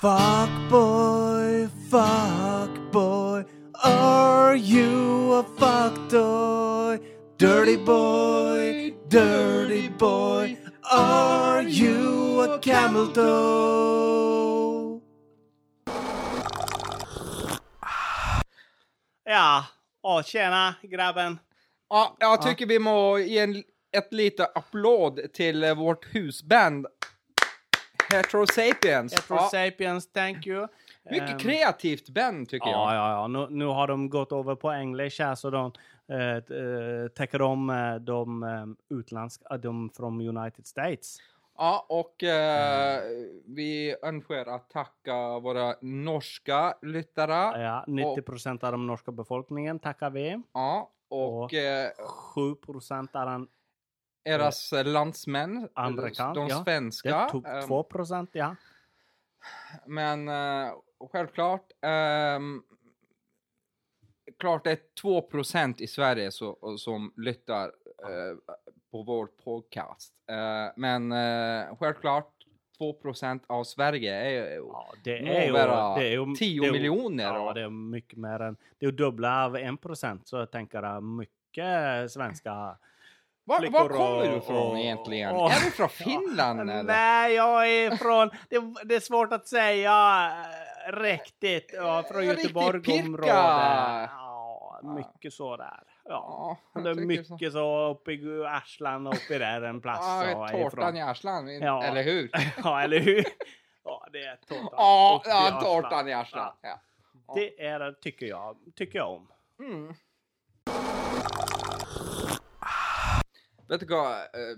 Fuck boy, fuck boy, are you a fuck toy? Dirty boy, dirty boy, are you a camel toe? Ja. Å, tjena grabben. Ja, jag tycker vi må ge en, ett litet applåd till vårt husband Heterosapiens. Ja, Heterosapiens, thank you. mycket Ehm, kreativt band tycker Ja, jag. ja, ja. Nu, nu har de gått över på engelska så de eh, eh, täcker om eh, de eh, utländska, de från United States. Ja, och eh, vi önskar att tacka våra norska lyttare. Ja, 90 procent av den norska befolkningen tackar vi. Ja, och Och- eh, 7 procent av den eras landsmenn, Amerikan, de ja. svenska. det tog ehm, 2 procent, ja. Men uh, självklart, um, klart det är 2% i Sverige så, som lyssnar uh, på vår podcast. Uh, men uh, självklart 2% av Sverige är ja det, är ju, det är ju 10 det är miljoner. Ja, det är mycket mer än... Det är ju dubbla av 1 procent, så jag tänker mycket svenska... var, var kommer du fra egentlig? egentligen? och- är du från Finland eller? Nej, jag är från... Det, det är svårt att säga riktigt. Ja, från Göteborgsområdet. Ja, mycket så der. Ja. Ja, Det är tycker så. mycket så uppe i Arslan och uppe där en plats. Ja, tårtan i arslan, Ja. eller hur? Ja, eller hur? Ja, det är tårtan. Ja, i ja tårtan i arslan. Ja. Det är det, tycker jag, tycker jag om. Mm. Vet du hva, eh,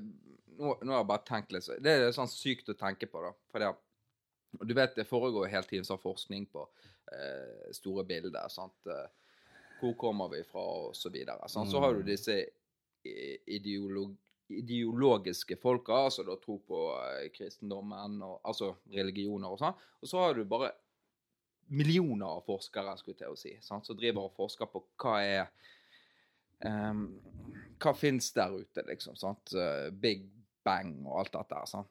nå, nå har jeg bare tenkt litt så- Det er sånn sykt å tenke på, da. For det, du vet, det foregår jo hele tiden sånn forskning på eh, store bilder. sant? Eh, Hvor kommer vi fra, og så videre. sant? Så har du disse ideolog, ideologiske folka, altså da tro på eh, kristendommen, og, altså religioner og sånn. Og så har du bare millioner av forskere, skulle jeg til å si, sant? som driver og forsker på hva er Ehm, hva fins der ute, liksom? sant? Eh, Big Bang og alt dette sant?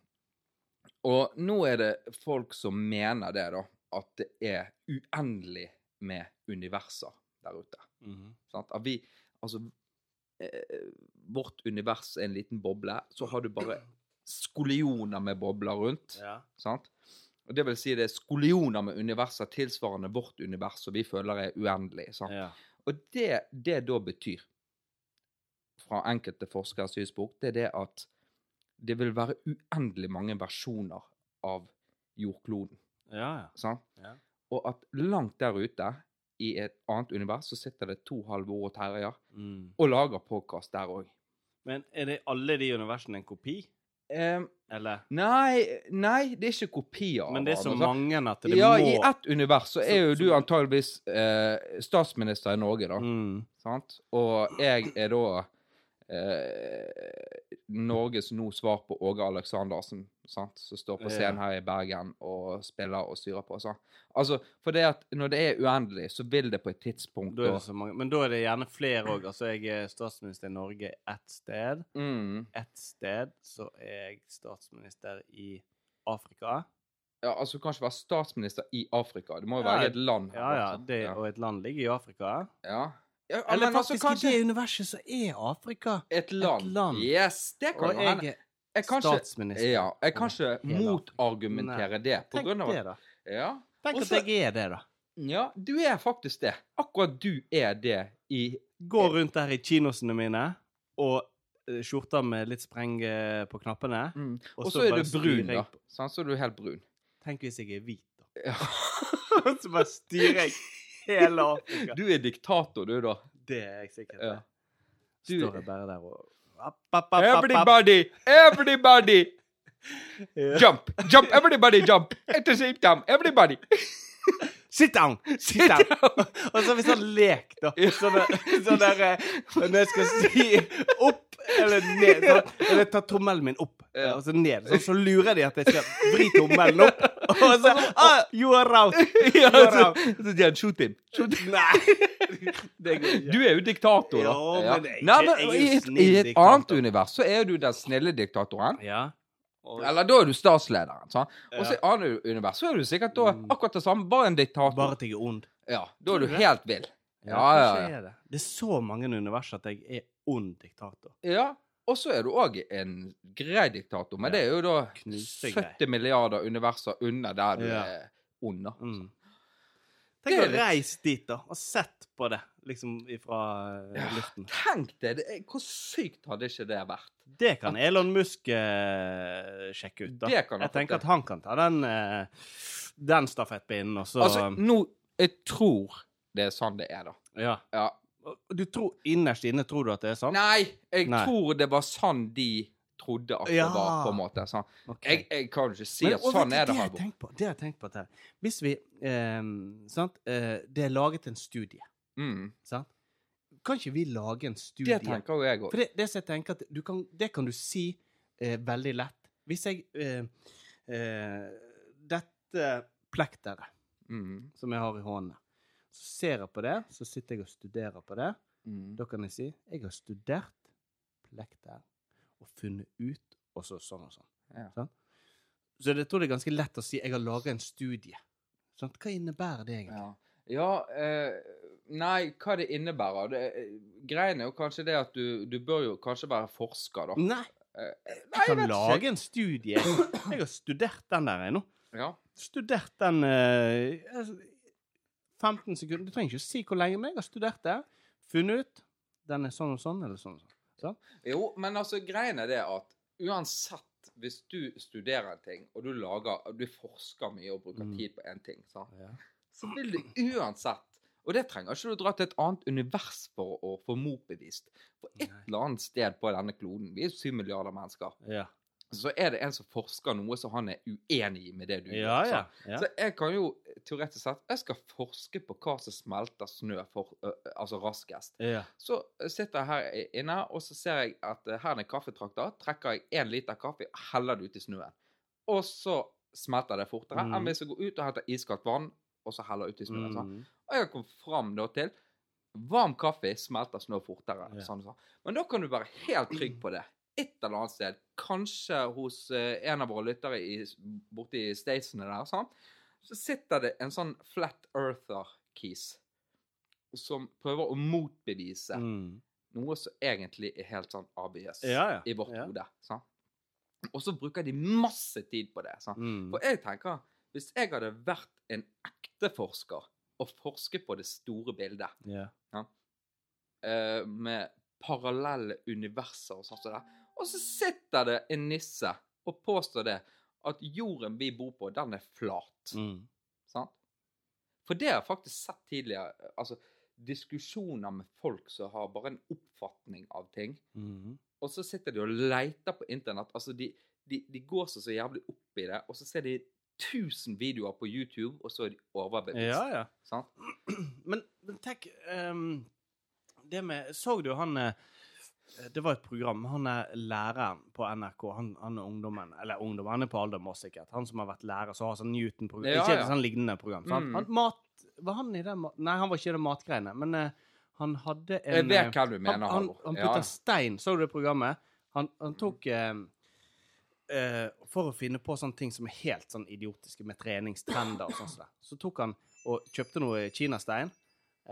Og nå er det folk som mener det, da. At det er uendelig med universer der ute. Sant? At vi Altså eh, Vårt univers er en liten boble. Så har du bare skolioner med bobler rundt. Ja. Sant? Og det vil si det er skolioner med universer tilsvarende vårt univers, som vi føler er uendelig. Sant? Ja. Og det det da betyr, fra enkelte forskeres synspunkt, det er det at det vil være uendelig mange versjoner av jordkloden. Ja, ja. Sånn? Ja. Og at langt der ute, i et annet univers, så sitter det to halvor og terrier Mm. og lager podkast der òg. Men er det alle de universene en kopi? Eller? nei, nei, det er ikke kopier. Men det er så altså. mange at det Ja, må i ett univers så er jo du antageligvis eh, statsminister i Norge, da. mm. Sant? Og jeg er da eh, Norges nå svar på Åge Aleksandersen, sant? som står på scenen her i Bergen og spiller og styrer på. Sant? Altså, for det at når det er uendelig, så vil det på et tidspunkt Da. Men da er det gjerne flere òg. Altså, jeg er statsminister i Norge ett sted. mm, Ett sted så er jeg statsminister i Afrika. Ja, altså du kan ikke være statsminister i Afrika. Det må jo Ja, være i et land. Ja, ja. Det, og et land ligger i Afrika. ja. Ja Eller altså, faktisk i det universet så er Afrika et land. land. Yes, det kan Og hende. Jeg kan ikke- statsminister. Ja, jeg kan ikke motargumentere det. På Tenk grunn av det, da. Ja. Tenk Og at jeg er det, da. Ja, du er faktisk det. Akkurat du er det i Går rundt der i kinosene mine og eh, skjorta med litt spreng på knappene. mm. Og så er du brun, da. Sånn? Så er du helt brun. Tenk hvis jeg er hvit, da. Ja. så bare styrer jeg hele Afrika. Du er diktator, du, da. Det er jeg sikkert. Ja. Du- Står jeg bare der og. Everybody! Everybody! Jump! Jump! Everybody jump! At the same time! Everybody! Sit down! Sit down! og så har vi sånn lek, da. Sånn sånn der Når jeg skal si opp eller ned så, Eller ta tommelen min opp, og så ned. Så, så lurer de at jeg skal vri tommelen opp. Og så ah, You are out! You are så, out. så sier han, shoot him. Shoot him. Nei! Det går ikke. Du er jo diktator, da. Ja, men ikke- Nei, men i et, I et annet univers så er du den snille diktatoren. Ja. Og- Eller da er du statslederen. sant? Og så i annet univers så er du sikkert da akkurat det samme, bare en diktator. Bare at jeg er ond. Ja, Da er du helt vill. Ja, ja, ja. det. Det er så mange univers at jeg er ond diktator. Ja, og så er du òg en grei diktator, men Ja. det er jo da Knusende 70 milliarder universer unna der du Ja. er under. Mm. Tenk å litt- reise dit, da, og sett på det, liksom ifra ja, luften. Tenk det! det hvor sykt hadde ikke det vært? Det kan Elon Musk uh, sjekke ut, da. Det kan jeg tenker det. at han kan ta den, uh, den stafettpinnen, og så Altså, nå Jeg tror det er sånn det er, da. Ja. Ja. Du tror, Innerst inne tror du at det er sånn? Nei, jeg Nei. tror det var sånn de trodde at Ja. det var, på en måte. Sånn. Okay. Jeg, jeg kan jo ikke si Men- at sånn er det. Halvor. det har jeg tenkt på her. Hvis vi eh, Sant? Eh, det er laget en studie, Mm. sant? Kan ikke vi lage en studie? Det tenker jo jeg For det, det jeg tenker at du kan, det kan du si eh, veldig lett. Hvis jeg eh, eh, Dette plekteret Mm. som jeg har i håndene, så ser jeg på det, så sitter jeg og studerer på det. Mm. Da kan jeg si jeg har studert plekter og funnet ut og så sånn og sånn. Ja. sånn? Så jeg tror det er ganske lett å si jeg har laga en studie. Sånn, Hva innebærer det egentlig? Ja, ja eh, Nei, hva det innebærer det, eh, Greien er jo kanskje det at du, du bør jo kanskje være forsker, da. Nei, Eh, jeg kan jeg lage ikke. en studie. Jeg har studert den der ennå. Ja. Studert den eh, altså, 15 sekunder. Du trenger ikke å si hvor lenge, men jeg har studert det. Funnet ut den er sånn og sånn, eller sånn og sånn. Sant? Jo, men altså, greien er det at uansett, hvis du studerer en ting, og du lager Du forsker mye og bruker Mm. tid på en ting, så, Ja. så vil du uansett Og det trenger ikke du dra til et annet univers for å få motbevist. For et eller annet sted på denne kloden, vi er syv milliarder mennesker, Ja, så er det en som forsker noe som han er uenig i med det du gjør. ja, ja. Så jeg kan jo teoretisk sett Jeg skal forske på hva som smelter snø for, ø, altså raskest. Så sitter jeg her inne, og så ser jeg at eh, her er en kaffetrakter. Trekker jeg én liter kaffe og heller det ut i snøen. Og så smelter det fortere Mm. enn hvis jeg går ut og henter iskaldt vann og så heller ut i snøen. sånn. Og jeg kommet fram da til varm kaffe smelter snø fortere. Sånn, sånn. Men da kan du være helt trygg på det. Et eller annet sted, kanskje hos eh, en av våre lyttere i, borte i statesene der, sånn, så sitter det en sånn flat earther-kis som prøver å motbevise Mm. noe som egentlig er helt sånn obvious Ja, ja. i vårt Ja. hode. Sånn. Og så bruker de masse tid på det. Sånn. Mm. For jeg tenker, hvis jeg hadde vært en ekte forsker og forsket på det store bildet, Ja. uh, med parallelle universer og sånt så det, og så sitter det en nisse og påstår det, at jorden vi bor på, den er flat. Mm. Sant? For det har jeg faktisk sett tidligere. Altså, diskusjoner med folk som har bare en oppfatning av ting. Mm. Og så sitter de og leter på internett. Altså, de, de, de går så, så jævlig opp i det, og så ser de 1000 videoer på YouTube, og så er de overbevist. Ja, ja. Sant? Men, men tenk um, Det med Så du han eh, Det var et program. Han er læreren på NRK. Han, han er ungdommen Eller ungdommen, han er på alder med oss, sikkert. Han som har vært lærer, så har sånn Newton-program. Ja, ikke ja. et sånn lignende program. Mm. Han, mat Var han i det Nei, han var ikke i det matgreiene, men uh, han hadde en Jeg vet eh, hva du mener, han, han, han Ja. putta stein. Så du det programmet? Han, han tok uh, uh, For å finne på sånne ting som er helt sånn idiotiske, med treningstrender og sånn. Så tok han og kjøpte noe kinastein.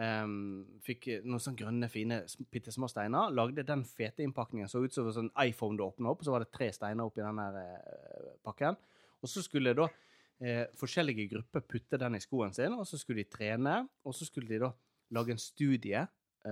Em, fikk noen sånne grønne, fine, bitte små steiner. Lagde den fete innpakningen. Så ut som en sånn iPhone du åpna opp, så var det tre steiner oppi den der eh, pakken. Og så skulle da eh, forskjellige grupper putte den i skoen sin, og så skulle de trene. Og så skulle de da lage en studie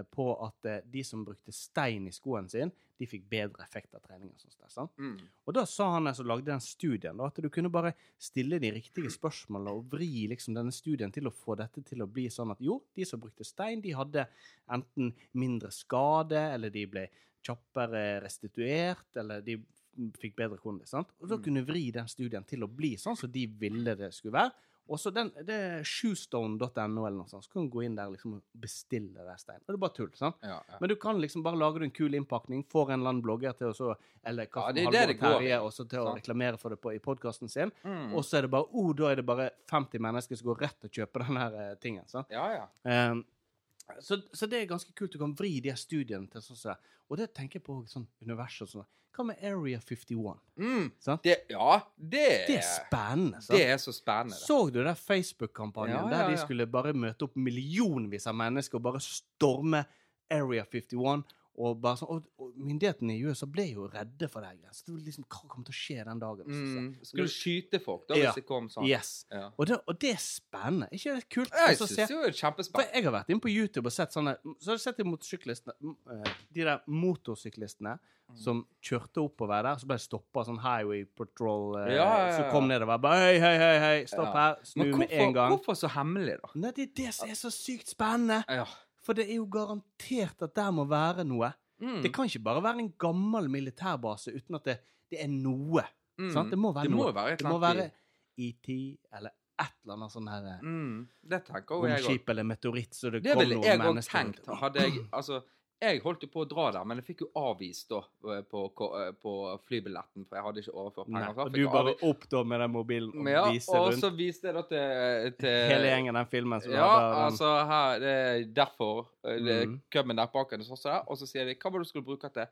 på at eh, de som brukte stein i skoen sin, de fikk bedre effekt av trening. og sånt. sant? Mm. Og da sa han som lagde den studien, da, at du kunne bare stille de riktige spørsmålene og vri liksom denne studien til å få dette til å bli sånn at jo, de som brukte stein, de hadde enten mindre skade, eller de ble kjappere restituert, eller de fikk bedre kondis. Og da Mm. kunne vri den studien til å bli sånn som de ville det skulle være. Og så den, det er shoestone.no eller noe sånt, så kan du gå inn der liksom og bestille det steinen. Og det er bare tull. sant? Ja, ja. Men du kan liksom bare lage en kul innpakning, får en eller annen blogger til å så Eller hva Ja, Halvor Terje, også til å reklamere for det på, i podkasten sin. Mm. Og så er det bare oh, da er det bare 50 mennesker som går rett og kjøper den her eh, tingen. sant? ja, ja. Ehm, Så, så det er ganske kult. Du kan vri de her studiene til sånn. Og det tenker jeg på sånn univers og sånn. Hva med Area 51? Mm. Det, ja, det, Det er spennende. sant? Det er så spennende. Så du den Facebook-kampanjen Ja, ja, der de skulle bare møte opp millionvis av mennesker og bare storme Area 51? Og, bare sånn, og, og myndighetene i USA ble jo redde for det. her. Så det var liksom, Hva kommer til å skje den dagen? Mm. Skulle skyte folk da, Ja. hvis det kom sånn? Yes. Ja. Og det, og det er spennende. ikke det kult? Jeg å syns se? det er For kjempespennende. jeg har vært inne på YouTube og sett sånne Så har jeg sett de motorsyklistene eh, De der motorsyklistene Mm. som kjørte oppover der, så ble de stoppa sånn Highway Patrol eh, Ja, som kom nedover. Bare hei, hei, hei, hei, stopp her. Snu hvorfor, med en gang. hvorfor så hemmelig, da? Nei, det er det som er så sykt spennende. Ja. For det er jo garantert at der må være noe. Mm. Det kan ikke bare være en gammel militærbase uten at det, det er noe. Mm. Sant? Det må være det noe. Må være Det må være ET eller et eller annet sånn her i- mm. Det tenker jo jeg òg. romskip eller meteoritt, så det, Det kom ville jeg òg tenkt. Hadde jeg Altså, jeg holdt jo på å dra der, men jeg fikk jo avvist da eh, på, eh, på flybilletten, for jeg hadde ikke overført penger. Nei, og du bare avvist. opp da med den mobilen og ja, vise og rundt så viste jeg da til, til hele gjengen den filmen. som Ja, var der? Ja, altså her, det er derfor eh, det er Mhm. kømmen der bak, og sånn og så sier de hva var det du skulle bruke til?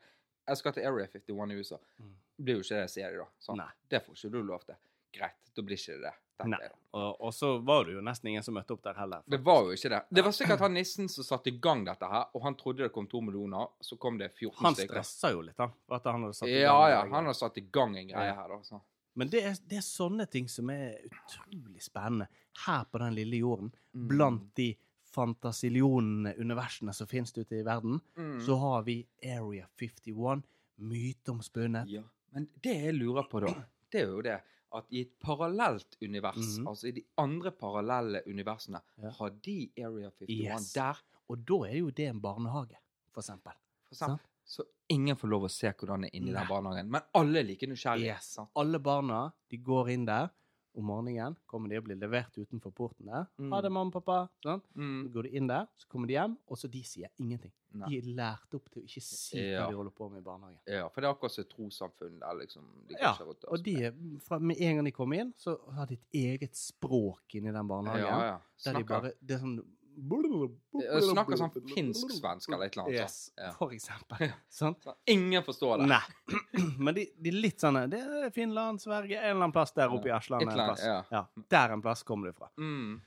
Jeg skal til Area 51 i USA. Mm. Det blir jo ikke det, sier de da. Sånn. Det får ikke du lov til. Greit, da blir ikke det det. Nei. Og, og så var det jo nesten ingen som møtte opp der heller. Det var jo ikke det. Det var sikkert han nissen som satte i gang dette her, og han trodde det kom to millioner, så kom det 14 Han stykker. stressa jo litt, han. At han hadde satt i gang Ja, ja, han har satt i gang en greie Ja. her, da. Så. Men det er, det er sånne ting som er utrolig spennende her på den lille jorden. Mm. Blant de fantasillionene universene som finnes ute i verden, Mm. så har vi Area 51, myteomspunnet. Ja. Men det jeg lurer på, da, det er jo det at i et parallelt univers, Mhm. altså i de andre parallelle universene, Ja. har de Area 51 Yes. der, Og da er jo det en barnehage, for eksempel. for eksempel. Så ingen får lov å se hvordan det er inni Nei. den barnehagen. Men alle er like nysgjerrige. Yes. Alle barna de går inn der om morgenen. Kommer de og blir levert utenfor porten der. Mm. Ha det, mamma og pappa. Sånn. Så Mm. går de inn der, så kommer de hjem, og så de sier ingenting. Nei. De er lært opp til å ikke si Ja. hva de holder på med i barnehagen. Ja, for det er akkurat som trossamfunn der, liksom. De Ja, rundt og de, fra, med en gang de kommer inn, så har de et eget språk inni den barnehagen. Ja, ja. Der de bare Det er sånn snakker sånn finsk-svensk eller et eller annet Yes. Ja. for eksempel. Sånn? Så ingen forstår det. Nei. Men de, de litt sånn Det er Finland, Sverige, en eller annen plass der oppe i Ja, Asland. en plass. ja. Der en plass kommer du fra. Mm.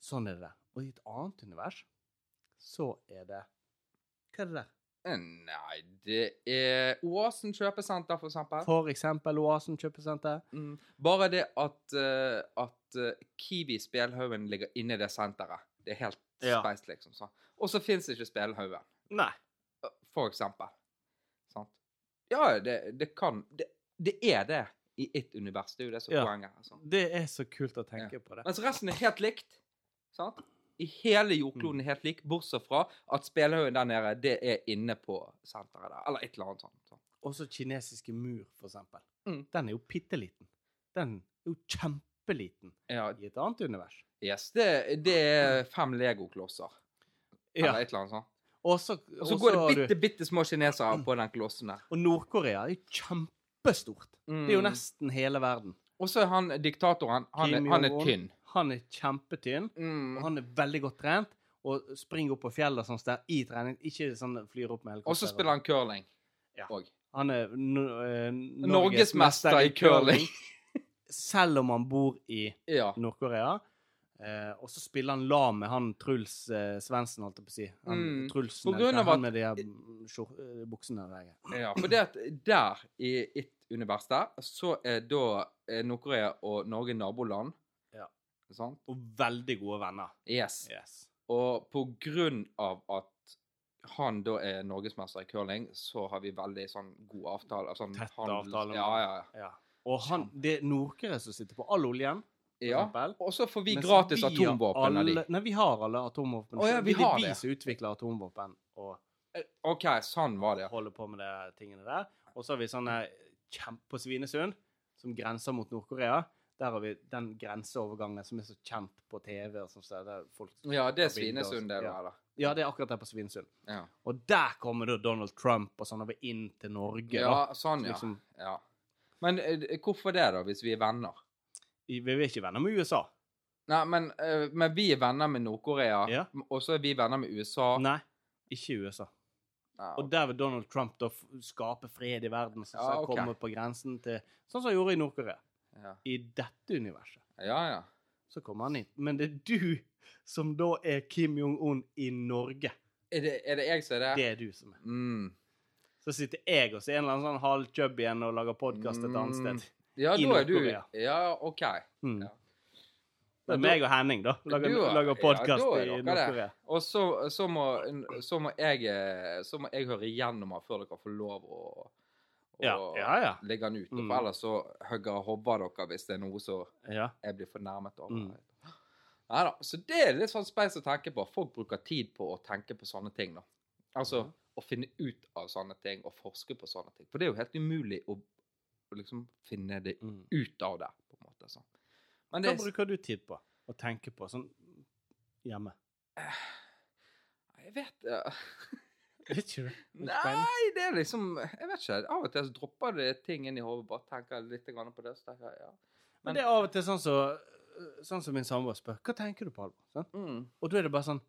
Sånn er det der. Og i et annet univers så er det Hva er det der? Eh, Nei, det er Oasen kjøpesenter, for eksempel. For eksempel Oasen kjøpesenter. Mm. Bare det at, uh, at eh, Kiwi Spelhaugen ligger inne i det senteret. Det er helt Ja. speist, liksom. Så. Og så fins ikke Spelhaugen, Nei. for eksempel. Sant? Ja, det, det kan det, det er det i ett univers. Det er jo det som er Ja. poenget. Altså. Det er så kult å tenke på det. Mens resten er helt likt. Sant? I hele Mm. jordkloden er helt lik, bortsett fra at Spelhaugen der nede, det er inne på senteret der. Eller et eller annet sånt. Så. Også kinesiske mur, for eksempel. Mm. Den er jo bitte liten. Den er jo kjempeliten Ja, i et annet univers. yes. Det, det er fem legoklosser. Eller Ja. et eller annet sånt. Også, Og så går det bitte, du- bitte, små kinesere på den klossen der. Og Nord-Korea er jo kjempestort. Det er jo Mm. nesten hele verden. Og så er han diktatoren. Han, han er tynn. Han er kjempetynn, Mm. og han er veldig godt trent. Og springer opp på fjellet sånn der i trening. Ikke sånn flyr opp med helikopter. Og så spiller han curling. Ja. Og. Han er no, eh, Norgesmester i curling. Selv om han bor i Ja. Nord-Korea. Eh, og så spiller han lag med han Truls eh, Svendsen, holdt jeg på å si. Han, Mm. Truls På grunn av han at- med de her eh, buksene der. ja. For det at der, i et univers der, så er da eh, Nord-Korea og Norge naboland. Sant? Og veldig gode venner. Yes. Yes. Og på grunn av at han da er norgesmester i curling, så har vi veldig sånn god avtale. Sånn Tett handels- avtale Ja, ja, ja. Ja. Og han, det er Nord-Korea som sitter på all oljen. ja. Og så får vi mens gratis vi atomvåpen av de. alle- Nei, vi har alle atomvåpen. Oh, ja, vi det er vi som utvikler atomvåpen og Eh, OK, sånn var det. holder på med de tingene der. Og så har vi sånne kjempe på Svinesund, som grenser mot Nord-Korea. Der har vi den grenseovergangen som er så kjent på TV. og sånn, så der folk Ja, det er Svinesund, det, sånn. da. Ja. det er akkurat der på Svinesund. Ja. Og der kommer da Donald Trump og sånn over inn til Norge. ja, da. sånn, ja. Liksom, ja. Men eh, hvorfor det, da, hvis vi er venner? vi er ikke venner med USA. Nei, men, eh, men vi er venner med Nord-Korea, Ja. og så er vi venner med USA. Nei, ikke USA. okay. Og der vil Donald Trump da skape fred i verden, som ah, okay. ok. komme på grensen til Sånn som han gjorde i Nord-Korea. Ja. I dette universet. ja, ja. Så kommer han hit. Men det er du som da er Kim Jong-un i Norge. Er det, er det jeg som er det? Det er du som er. Mm. Så sitter jeg og så er en eller annen sånn halvchub igjen og lager podkast et annet Mm. sted. Ja, I da er du Ja, OK. Mm. Ja. Det er meg og Henning, da. Lager, Du er- lager podkast ja, i. Nord-Korea. Og så, så, må, så, må jeg, så må jeg høre igjennom her før dere får lov å, å Ja, ja, ja. legge den ute. Mm. For ellers så hogger jeg hodet dere hvis det er noe som Ja. jeg blir fornærmet av. Mm. Nei da. Så det er litt sånn speis å tenke på. Folk bruker tid på å tenke på sånne ting, da. Altså mm. å finne ut av sånne ting og forske på sånne ting. For det er jo helt umulig å, liksom finne det Mm. ut av det, på en måte. sånn. Men Hva det bruker du tid på å tenke på sånn hjemme? Jeg vet uh, Vet ikke? Nei, det er liksom Jeg vet ikke. Av og til så dropper det ting inn i hodet. Bare tenker litt på det. Så tenker jeg, ja. Men det er av og til sånn som sånn så min samboer spør Hva tenker du på, Alvor? Sånn? Mm. Og da er det bare sånn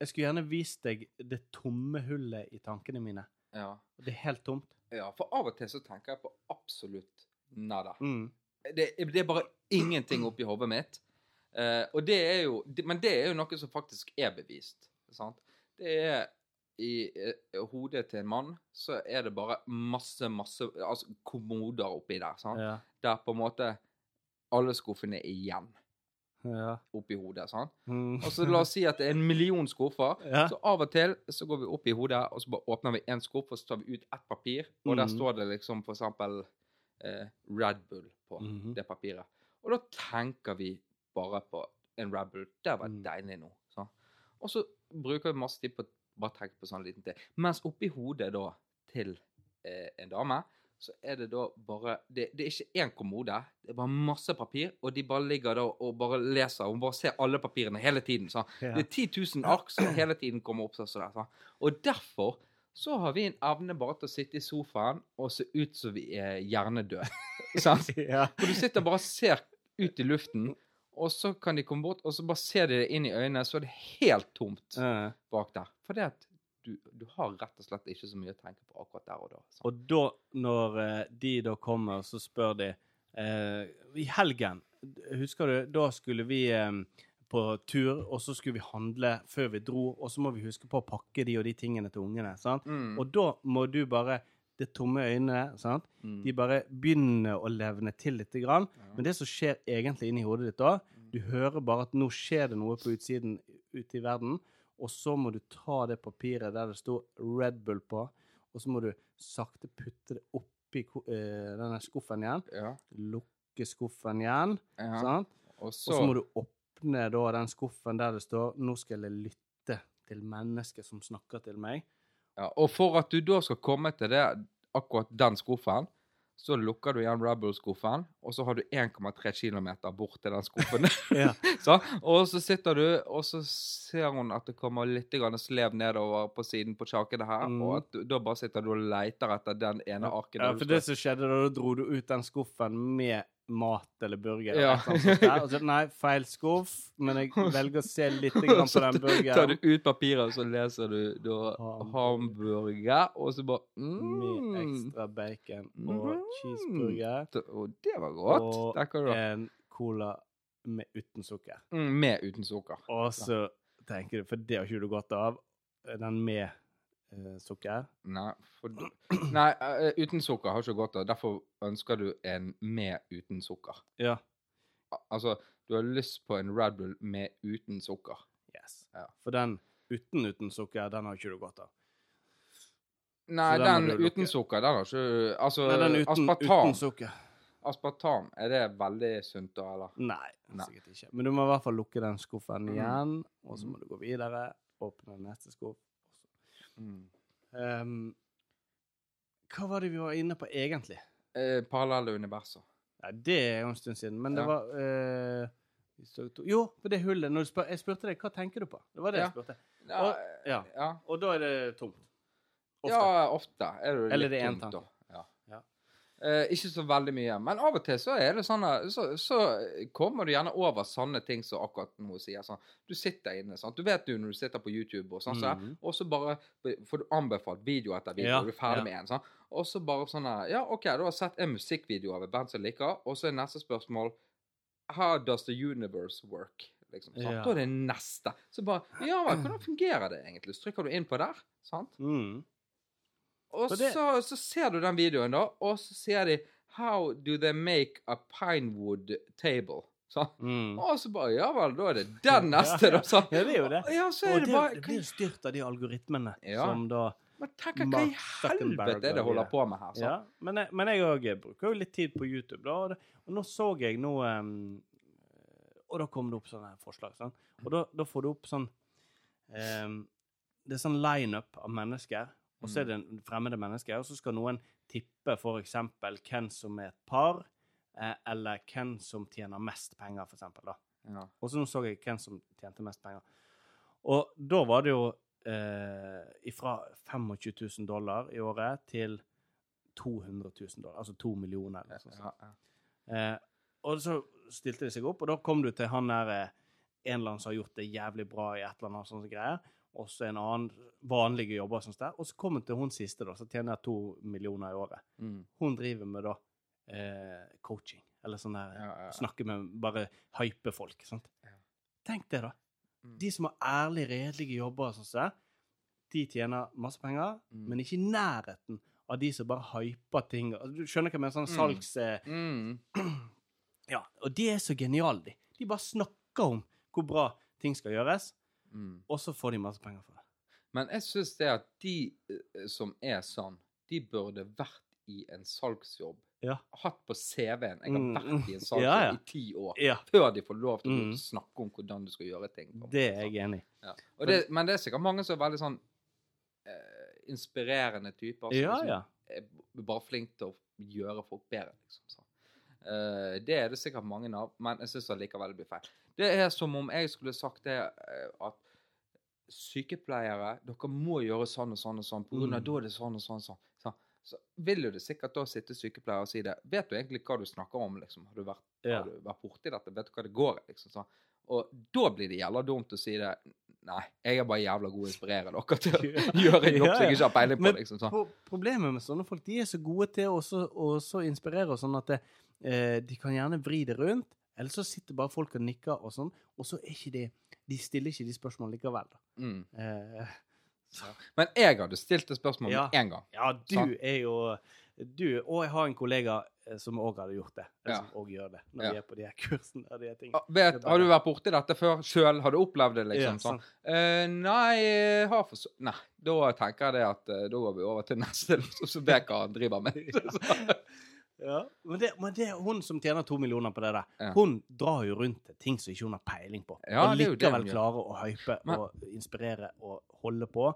Jeg skulle gjerne vist deg det tomme hullet i tankene mine. Ja. Og det er helt tomt. ja. For av og til så tenker jeg på absolutt nada. Mm. Det, det er bare ingenting oppi hodet mitt. Uh, og det er jo det, Men det er jo noe som faktisk er bevist. Sant? Det er i eh, hodet til en mann så er det bare masse, masse altså kommoder oppi der. Sant? Ja. Der på en måte alle skuffene er igjen ja. oppi hodet. Sant? Mm. Og så la oss si at det er en million skuffer. Ja. Så av og til så går vi opp i hodet, og så bare åpner vi en skuff, og så tar vi ut ett papir, og der Mhm. står det liksom for eksempel eh, Red Bull på Mhm. det papiret. Og da tenker vi bare på en Red Bull. Det var Mm. deilig nå. sant? Og så bruker vi masse tid på bare tenk på sånn liten ting. Mens oppi hodet da til eh, en dame, så er det da bare Det, det er ikke én kommode, det er bare masse papir, og de bare ligger da og bare leser. Hun bare ser alle papirene hele tiden. sånn. Ja. Det er 10 000 ark som hele tiden kommer opp. sånn der, sånn. Og derfor så har vi en evne bare til å sitte i sofaen og se ut som vi er hjernedøde. ja. For du sitter bare og ser ut i luften, og så kan de komme bort, og så bare ser de det inn i øynene, så er det helt tomt Eh, bak der. For det at du, du har rett og slett ikke så mye å tenke på akkurat der og da. Så. Og da, når eh, de da kommer, så spør de eh, I helgen, husker du, da skulle vi eh, på tur, og så skulle vi handle før vi dro, og så må vi huske på å pakke de og de tingene til ungene. sant? Mm. Og da må du bare Det tomme øynene, sant? Mm. de bare begynner å levne til lite grann. Ja. Men det som skjer egentlig inni hodet ditt da, du hører bare at nå skjer det noe på utsiden ute i verden, og så må du ta det papiret der det står Red Bull på, og så må du sakte putte det oppi eh, denne skuffen igjen. Ja. Lukke skuffen igjen, ja. sant? Og så må du åpne da den skuffen der det står Nå skal jeg lytte til mennesket som snakker til meg. Ja. Og for at du da skal komme til det, akkurat den skuffen, så lukker du igjen Rebel-skuffen, og så har du 1,3 km bort til den skuffen. Ja. Så, og så sitter du, og så ser hun at det kommer litt slev nedover på siden på kjakene her, Mm. og at da bare sitter du og leter etter den ene arken. Ja, for det som skjedde da, da dro du ut den skuffen med mat eller burger. Ja. eller så, nei, feil skuff, men jeg velger å se litt på den tar du ut papiret, og så leser du da Hamburger. og så bare mm. Mye ekstra bacon og Mm. cheeseburger Og det var godt. Og kan du en cola med uten sukker. mm, Med uten sukker. Og så tenker du, for det har ikke du godt av, den med sukker. Nei, for, nei, eh, uten sukker har ikke gått. av. Derfor ønsker du en med uten sukker. Ja. Altså, du har lyst på en Red Bull med uten sukker. Yes. Ja. For den uten uten sukker, den har ikke du godt av. Nei, den den uten sukker, den har ikke Altså, Nei, den uten, aspartam. uten sukker. Aspartam, er det veldig sunt da, eller? Nei, Nei. sikkert ikke. Men du må i hvert fall lukke den skuffen Mm. igjen, og så må du gå videre, åpne neste skuff. Mm. Um, hva var det vi var inne på egentlig? Eh, parallelle universer. Ja, det er jo en stund siden, men det Ja. var eh, Jo, på det hullet. Når spør, jeg spurte deg hva tenker du på. Det var det Ja. jeg spurte. Og- ja. ja. Og da er det tomt. Ofte. Ja, ofte er det litt Eller det er tomt, da. Eh, ikke så veldig mye. Men av og til så er det sånn så, så kommer du gjerne over sånne ting som akkurat nå sier. Sånn. Du sitter inne, sant. Du vet jo når du sitter på YouTube og sånn, så, -hmm. og så bare får du anbefalt video etter video, Ja, og du er ferdig ja. med en. sånn. Og så bare sånn her Ja, OK, du har sett en musikkvideo av et band som liker, og så er neste spørsmål How does the universe work? Liksom? Ja. Da er det neste. Så bare Ja hvordan fungerer det egentlig? Så trykker du inn på der, sant? Mm. Og det- så, så ser du den videoen, da, og så sier de How do they make a pinewood table? Sånn. Mm. Og så bare Ja vel, da er det den neste, da. Sånn. Ja, det er jo det. Ja, så er Og det, bare det blir styrt av de algoritmene Ja. som da Men tenk hva i helvete er det holder på med her? Så. Ja, men jeg, men jeg bruker jo litt tid på YouTube, da. Og, det, og nå så jeg noe um, Og da kom det opp sånne forslag. Sånn. Og da, da får du opp sånn um, Det er sånn lineup av mennesker, og så er det en fremmede mennesker, og så skal noen tippe eksempel hvem som er et par, eh, eller hvem som tjener mest penger, da. Ja. Og så nå så jeg hvem som tjente mest penger. Og da var det jo eh, fra 25 000 dollar i året til 200 000 dollar, altså to millioner. Eller. Ja, ja. Eh, og så stilte de seg opp, og da kom du til han der eh, en eller annen som har gjort det jævlig bra i et eller annet sånne greier, og så en annen vanlige jobber og sånt der, og så kommer til hun siste da, som tjener to millioner i året. Mm. Hun driver med da eh, coaching, eller sånn der, Ja, ja, ja. snakke med, bare hype folk, sant? Ja. Tenk det da. Mm. De som har ærlige, redelige jobber, sånn det, de tjener masse penger, Mm. men ikke i nærheten av de som bare hyper ting. Altså, Du skjønner hva jeg mener? Sånn Mm. salgs... Eh, Mm. ja, og de er så geniale, de. De bare snakker om hvor bra ting skal gjøres, Mm. og så får de masse penger for det. Men jeg syns det at de eh, som er sånn, de burde vært i en salgsjobb. Ja. Hatt på CV-en. Jeg har Mm, vært i en salgsjobb Ja, ja. i ti år. Før de får lov til å Mm. snakke om hvordan du skal gjøre ting. det er jeg enig i. Ja. Og det, men det er sikkert mange som er veldig sånn eh, inspirerende typer. som Ja, ja. Som er bare flink til å gjøre folk bedre. Liksom, så. Eh, det er det sikkert mange av, men jeg syns allikevel det blir feil. Det er som om jeg skulle sagt det eh, at sykepleiere, dere må gjøre sånn og sånn og sånn, på grunn av Mm. da er det sånn og sånn og sånn. Så, så vil jo det sikkert da sitte sykepleiere og si det. Vet du egentlig hva du snakker om, liksom? Har du vært, Ja. borti dette? Vet du hva det går i? Liksom, så. Og da blir det jævla dumt å si det. Nei, jeg er bare jævla god å inspirere dere til å gjøre en jobb Ja, som jeg ikke har peiling på. Men liksom, så. problemet med sånne folk, de er så gode til å også, også inspirere sånn at det, eh, de kan gjerne vri det rundt, eller så sitter bare folk og nikker og sånn, og så er ikke de De stiller ikke de spørsmålene likevel, da. Mm. Eh, Men jeg hadde stilt det spørsmålet Ja. én gang. ja, du Sant. er jo Du Og jeg har en kollega eh, som òg hadde gjort det. Eller Ja. som òg gjør det, når Ja. vi er på de her kursene. og de her tingene. Ah, Vet, har du vært borti dette før sjøl? Har du opplevd det? liksom? Ja, sånn? Eh, nei, har for Nei, da tenker jeg det at eh, da går vi over til neste, så Beka driver med. Ja, men det, men det er hun som tjener to millioner på det der. Ja. Hun drar jo rundt til ting som ikke hun har peiling på. Ja, og likevel klarer å hype Men- og inspirere og holde på,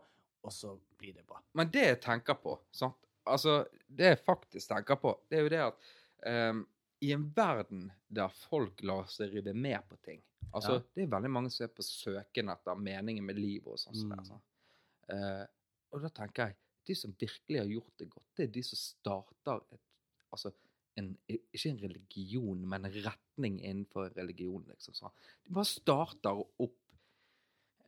og så blir det bra. Men det jeg tenker på, sant? Altså, det jeg faktisk tenker på, det er jo det at um, i en verden der folk lar seg rive med på ting Altså, det er veldig mange som er på søken etter meningen med livet og sånn. Mm. sant? Uh, og da tenker jeg de som virkelig har gjort det godt, det er de som starter et Altså en, ikke en religion, men en retning innenfor religion, liksom. Så De bare starter opp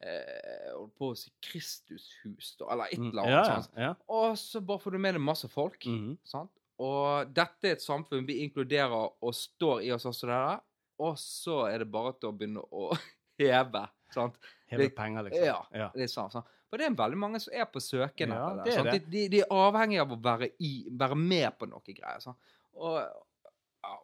eh, holdt på å si Kristushus, da, eller et Mm, eller annet. ja, sant? ja. Og så bare får du med deg masse folk. Mhm. sant? Og dette er et samfunn vi inkluderer og står i oss også der. Og så er det bare til å begynne å heve. sant? Heve penger, liksom. Ja. ja. Det er sant, sant? For det er veldig mange som er på søken Ja, etter det. det det. De, de, er avhengig av å være, i, være med på noe greier. Sånn. Og ja,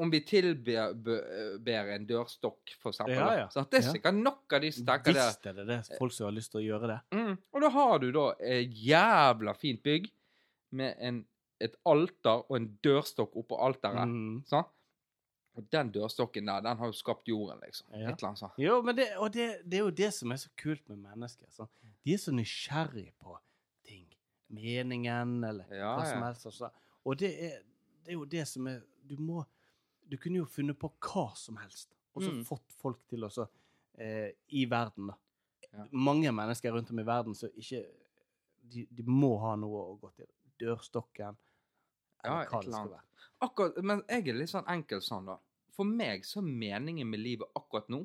om vi tilber en dørstokk, for eksempel. Ja, ja. Sånn, Det er sikkert nok av de som tenker det. Visst er det det. Folk som har lyst til å gjøre det. Mm. Og da har du da et jævla fint bygg med en, et alter og en dørstokk oppå alteret. Mm. Sant? Og den dørstokken der, den har jo skapt jorden, liksom. Ja. Et eller annet sånt. Jo, men det, og det, det er jo det som er så kult med mennesker. Sånn. De er så nysgjerrig på ting. Meningen, eller Ja, hva som helst. Altså. Og det er, det er jo det som er Du må Du kunne jo funnet på hva som helst, og så Mm. fått folk til å eh, I verden, da. Ja. Mange mennesker rundt om i verden som ikke de, de må ha noe å gå til. Dørstokken, Ja, et eller annet. Akkurat, men jeg er litt sånn enkel sånn, da. For meg så er meningen med livet akkurat nå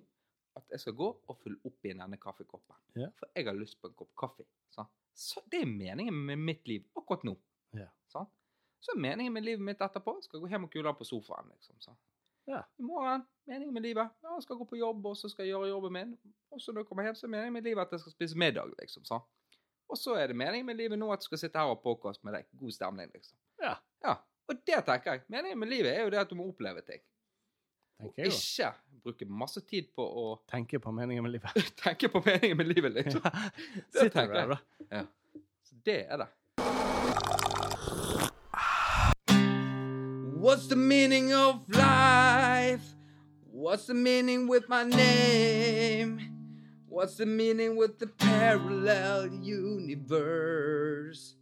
at jeg skal gå og fylle opp i denne kaffekoppen. Ja. For jeg har lyst på en kopp kaffe. Sant? Så det er meningen med mitt liv akkurat nå. Ja. Sant? Så er meningen med livet mitt etterpå skal jeg gå hjem og kule på sofaen. liksom. Så. Ja. I morgen, meningen med livet. Ja, jeg skal gå på jobb, og så skal jeg gjøre jobben min. Og så når jeg kommer hjem, så er meningen med livet at jeg skal spise middag, liksom. Så. Og så er det meningen med livet nå at jeg skal sitte her og podkast med deg. God stemning, liksom. Ja, og det tenker jeg. Meningen med livet er jo det at du må oppleve ting. tenker jeg jo. Ikke bruke masse tid på å Tenke på meningen med livet. tenke på meningen med livet, liksom. Sitter tenker du der, jeg. Ja. Så det er det. What's the meaning of life? What's the meaning with my name? What's the meaning with the parallel universe?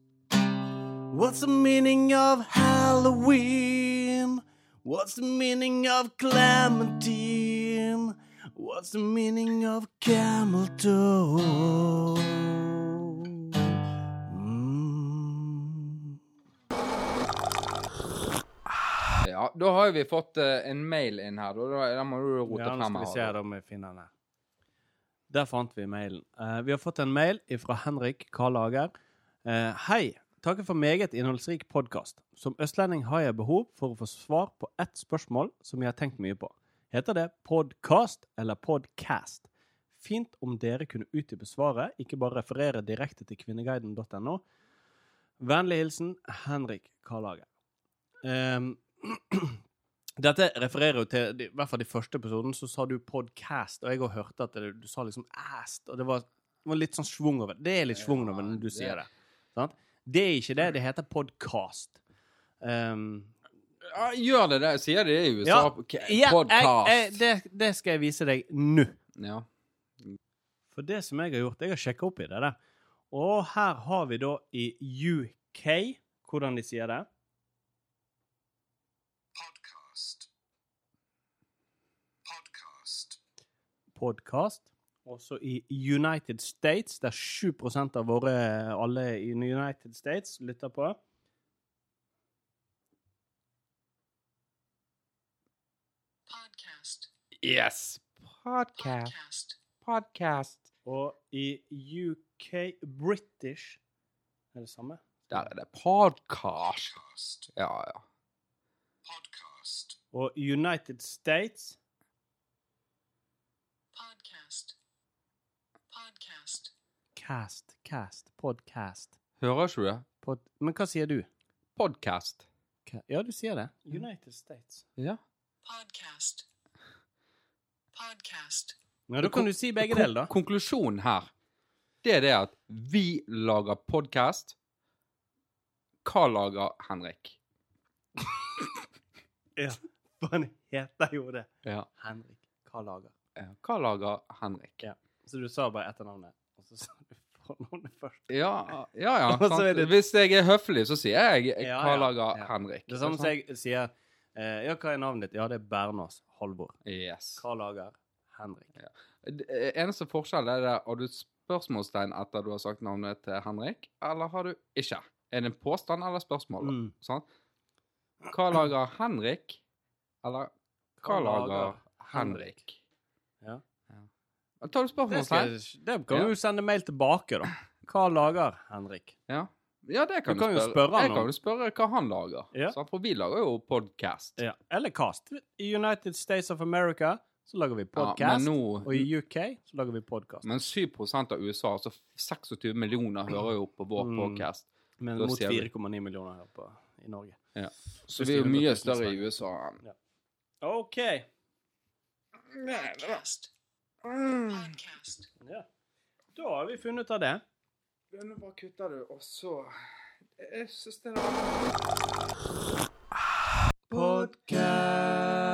What's the meaning of Halloween? What's the meaning of Clementine? What's the meaning of camel toe? Mm. Ja, da har vi fått uh, en mail inn her. Da, da, da må du rote Ja, frem skal vi her. se da om vi finner den her. Der fant vi mailen. Uh, vi har fått en mail fra Henrik Karlager. Uh, Hei. Takker for meget innholdsrik podkast. Som østlending har jeg behov for å få svar på ett spørsmål som jeg har tenkt mye på. Heter det podcast eller podcast? Fint om dere kunne utdype svaret, ikke bare referere direkte til kvinneguiden.no. Vennlig hilsen Henrik Karlager. Um, dette refererer jo til I hvert fall i første episoden så sa du podcast, og jeg har hørt at det, du sa liksom ast, og det var, det var litt sånn svung over det. Det er litt svung over når du sier det. Sant? Det er ikke det. Det heter podkast. Um, Ja, gjør det det? Sier de det i USA? ja, jeg, det, det skal jeg vise deg nå. Ja. For det som jeg har gjort, jeg har sjekka opp i det der. Og her har vi da i UK hvordan de sier det. Podcast. Podcast. Podcast. Også i United States, der 7% av våre alle i United States lytter på. Podcast. Yes. Podcast. Podcast. Podcast. Og i UK British Er det samme? Der er det podcast. Podcast. Ja, ja. Podcast. Og United States Podcast. Podcast. Cast. Cast. Podcast. Hører ikke du det? Pod, men hva sier du? Podcast. Ca- Ja, du sier det. United States. Ja. Podcast. Podcast. Ja, Da kan du si begge deler, da. Konklusjonen her, det er det at vi lager podcast. Hva lager Henrik? Ja, for han heter jo det. Ja. Henrik Hva ja. Hva lager Henrik? Ja. Så du sa bare etternavnet, så sa du fornavnet først. Ja, ja. ja det- Hvis jeg er høflig, så sier jeg hva ja, lager ja. Henrik. Det samme som jeg sier eh, Ja, hva er navnet ditt? Ja, det er Bernås Halvor. Yes. Hva lager Henrik. Det eneste forskjell er det, har du spørsmålstegn etter du har sagt navnet til Henrik, eller har du ikke? Er det en påstand eller spørsmål? Mm. Sånn? Hva lager Henrik, eller hva Hva lager Henrik? Henrik? Ja. Tar du Det, skal, spørsmålstegn? det kan Ja. du sende mail tilbake, da. Hva lager Henrik? Ja. ja, det kan Du du, kan jo spørre. spørre jeg kan jo spørre hva han lager. Ja. Sant? For vi lager jo podcast. Ja. Eller Cast. I United States of America så lager vi Ja, podcast. Og i UK så lager vi podkast. Men 7 av USA, altså 26 millioner, hører jo på vår Mm. podcast. Men da mot 4,9 millioner her på, i Norge. Ja. Så vi er jo mye større i USA enn OK. Podcast. Ja. Da har vi funnet av det. Nå bare kutter du, og så Jeg syns det er Podkast.